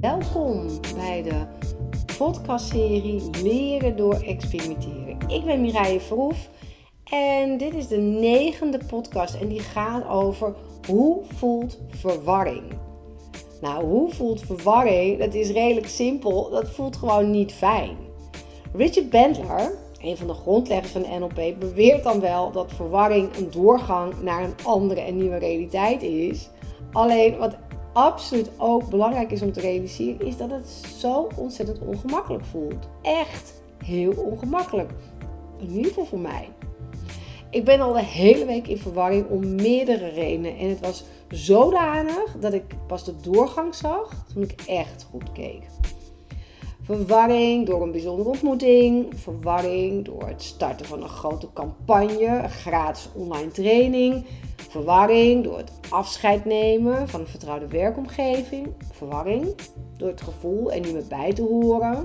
Welkom bij de podcastserie Leren door experimenteren. Ik ben Mireille Verhoef en dit is de negende podcast en die gaat over hoe voelt verwarring. Nou, hoe voelt verwarring? Dat is redelijk simpel. Dat voelt gewoon niet fijn. Richard Bandler, een van de grondleggers van NLP, beweert dan wel dat verwarring een doorgang naar een andere en nieuwe realiteit is. Alleen wat absoluut ook belangrijk is om te realiseren, is dat het zo ontzettend ongemakkelijk voelt. Echt heel ongemakkelijk. In ieder geval voor mij. Ik ben al de hele week in verwarring om meerdere redenen. En het was zodanig dat ik pas de doorgang zag toen ik echt goed keek. Verwarring door een bijzondere ontmoeting. Verwarring door het starten van een grote campagne, een gratis online training. Verwarring door het afscheid nemen van een vertrouwde werkomgeving. Verwarring door het gevoel er niet meer bij te horen.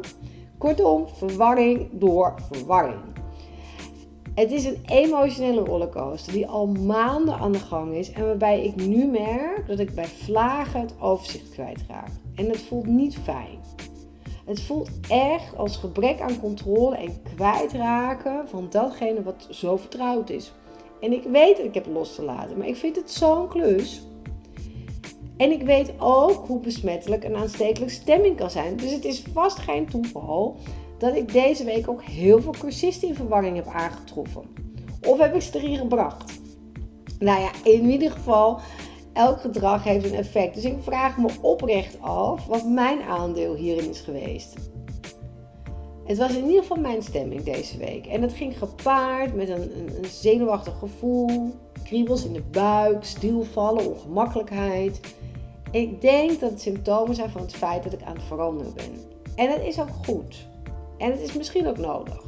Kortom, verwarring door verwarring. Het is een emotionele rollercoaster die al maanden aan de gang is en waarbij ik nu merk dat ik bij vlagen het overzicht kwijtraak. En het voelt niet fijn. Het voelt echt als gebrek aan controle en kwijtraken van datgene wat zo vertrouwd is. En ik weet dat ik heb los te laten, maar ik vind het zo'n klus. En ik weet ook hoe besmettelijk een aanstekelijk stemming kan zijn. Dus het is vast geen toeval dat ik deze week ook heel veel cursisten in verwarring heb aangetroffen. Of heb ik ze erin gebracht? Nou ja, in ieder geval, elk gedrag heeft een effect. Dus ik vraag me oprecht af wat mijn aandeel hierin is geweest. Het was in ieder geval mijn stemming deze week. En het ging gepaard met een, een, een zenuwachtig gevoel, kriebels in de buik, stilvallen, ongemakkelijkheid. Ik denk dat het symptomen zijn van het feit dat ik aan het veranderen ben. En het is ook goed. En het is misschien ook nodig.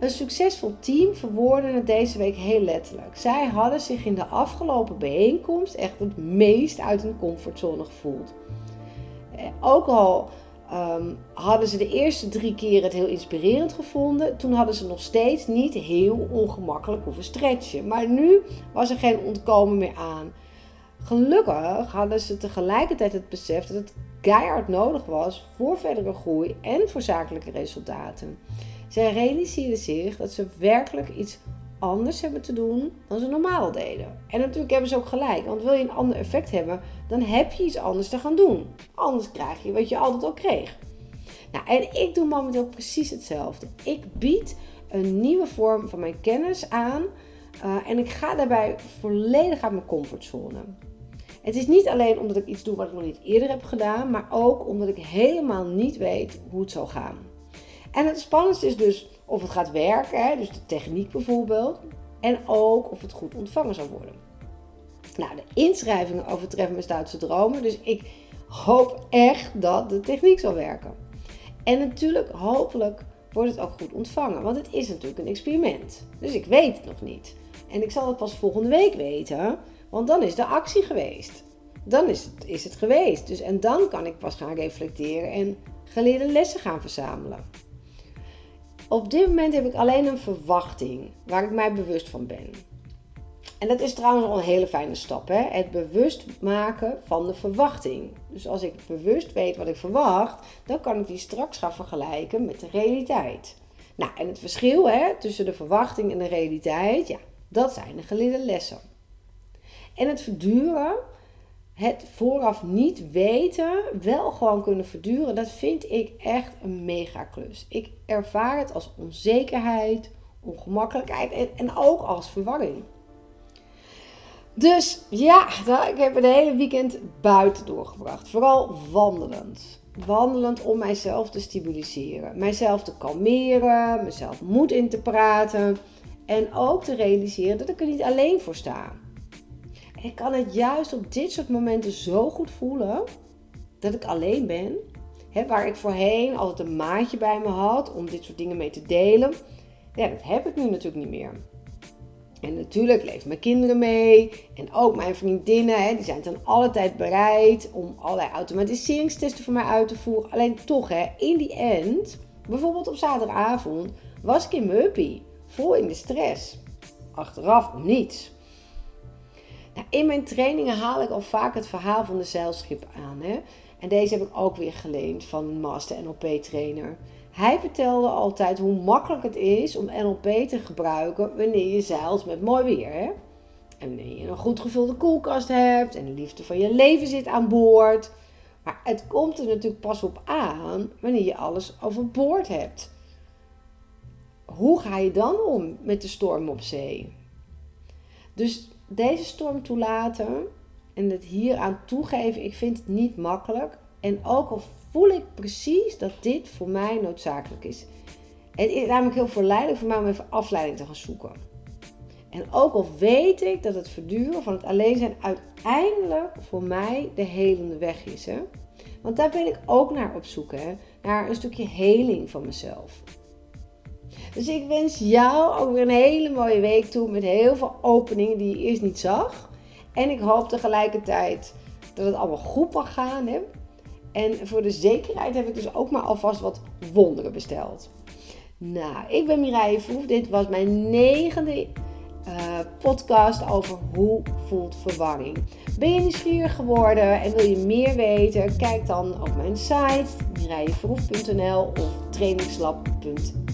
Een succesvol team verwoordde het deze week heel letterlijk. Zij hadden zich in de afgelopen bijeenkomst echt het meest uit hun comfortzone gevoeld. Eh, ook al um, hadden ze de eerste drie keer het heel inspirerend gevonden, toen hadden ze nog steeds niet heel ongemakkelijk hoeven stretchen. Maar nu was er geen ontkomen meer aan. Gelukkig hadden ze tegelijkertijd het besef dat het keihard nodig was voor verdere groei en voor zakelijke resultaten. Zij realiseerden zich dat ze werkelijk iets anders hebben te doen dan ze normaal deden. En natuurlijk hebben ze ook gelijk, want wil je een ander effect hebben, dan heb je iets anders te gaan doen. Anders krijg je wat je altijd al kreeg. Nou, en ik doe momenteel precies hetzelfde. Ik bied een nieuwe vorm van mijn kennis aan uh, en ik ga daarbij volledig uit mijn comfortzone. Het is niet alleen omdat ik iets doe wat ik nog niet eerder heb gedaan, maar ook omdat ik helemaal niet weet hoe het zal gaan. En het spannendste is dus of het gaat werken, hè, dus de techniek bijvoorbeeld, en ook of het goed ontvangen zal worden. Nou, de inschrijvingen overtreffen mijn stoutste dromen, dus ik hoop echt dat de techniek zal werken. En natuurlijk, hopelijk wordt het ook goed ontvangen, want het is natuurlijk een experiment. Dus ik weet het nog niet. En ik zal het pas volgende week weten, want dan is de actie geweest. Dan is het, is het geweest. Dus, en dan kan ik pas gaan reflecteren en geleerde lessen gaan verzamelen. Op dit moment heb ik alleen een verwachting waar ik mij bewust van ben. En dat is trouwens al een hele fijne stap, hè? het bewust maken van de verwachting. Dus als ik bewust weet wat ik verwacht, dan kan ik die straks gaan vergelijken met de realiteit. Nou, en het verschil hè, tussen de verwachting en de realiteit, ja, dat zijn de geleerde lessen. En het verduren, het vooraf niet weten, wel gewoon kunnen verduren, dat vind ik echt een mega klus. Ik ervaar het als onzekerheid, ongemakkelijkheid en, en ook als verwarring. Dus ja, ik heb het hele weekend buiten doorgebracht. Vooral wandelend. Wandelend om mijzelf te stabiliseren. Mijzelf te kalmeren, mezelf moed in te praten. En ook te realiseren dat ik er niet alleen voor sta. Ik kan het juist op dit soort momenten zo goed voelen dat ik alleen ben. waar ik voorheen altijd een maatje bij me had om dit soort dingen mee te delen. Ja, dat heb ik nu natuurlijk niet meer. En natuurlijk leven mijn kinderen mee. En ook mijn vriendinnen. Die zijn dan alle tijd bereid om allerlei automatiseringstesten voor mij uit te voeren. Alleen toch, in die end, bijvoorbeeld op zaterdagavond, was ik in mijn Vol in de stress. Achteraf niets. In mijn trainingen haal ik al vaak het verhaal van de zeilschip aan. Hè? En deze heb ik ook weer geleend van een master NLP trainer. Hij vertelde altijd hoe makkelijk het is om NLP te gebruiken wanneer je zeilt met mooi weer. Hè? En wanneer je een goed gevulde koelkast hebt en de liefde van je leven zit aan boord. Maar het komt er natuurlijk pas op aan wanneer je alles overboord hebt. Hoe ga je dan om met de storm op zee? Dus deze storm toelaten en het hier aan toegeven, ik vind het niet makkelijk. En ook al voel ik precies dat dit voor mij noodzakelijk is. Het is namelijk heel verleidelijk voor mij om even afleiding te gaan zoeken. En ook al weet ik dat het verduren van het alleen zijn uiteindelijk voor mij de helende weg is. Hè? Want daar ben ik ook naar op zoek. Hè? Naar een stukje heling van mezelf. Dus ik wens jou ook weer een hele mooie week toe met heel veel openingen die je eerst niet zag. En ik hoop tegelijkertijd dat het allemaal goed mag gaan. Hè? En voor de zekerheid heb ik dus ook maar alvast wat wonderen besteld. Nou, ik ben Mireille Vroef. Dit was mijn negende uh, podcast over hoe voelt verwarring. Ben je nieuwsgierig geworden en wil je meer weten? Kijk dan op mijn site mireilleverhoef.nl of trainingslab.nl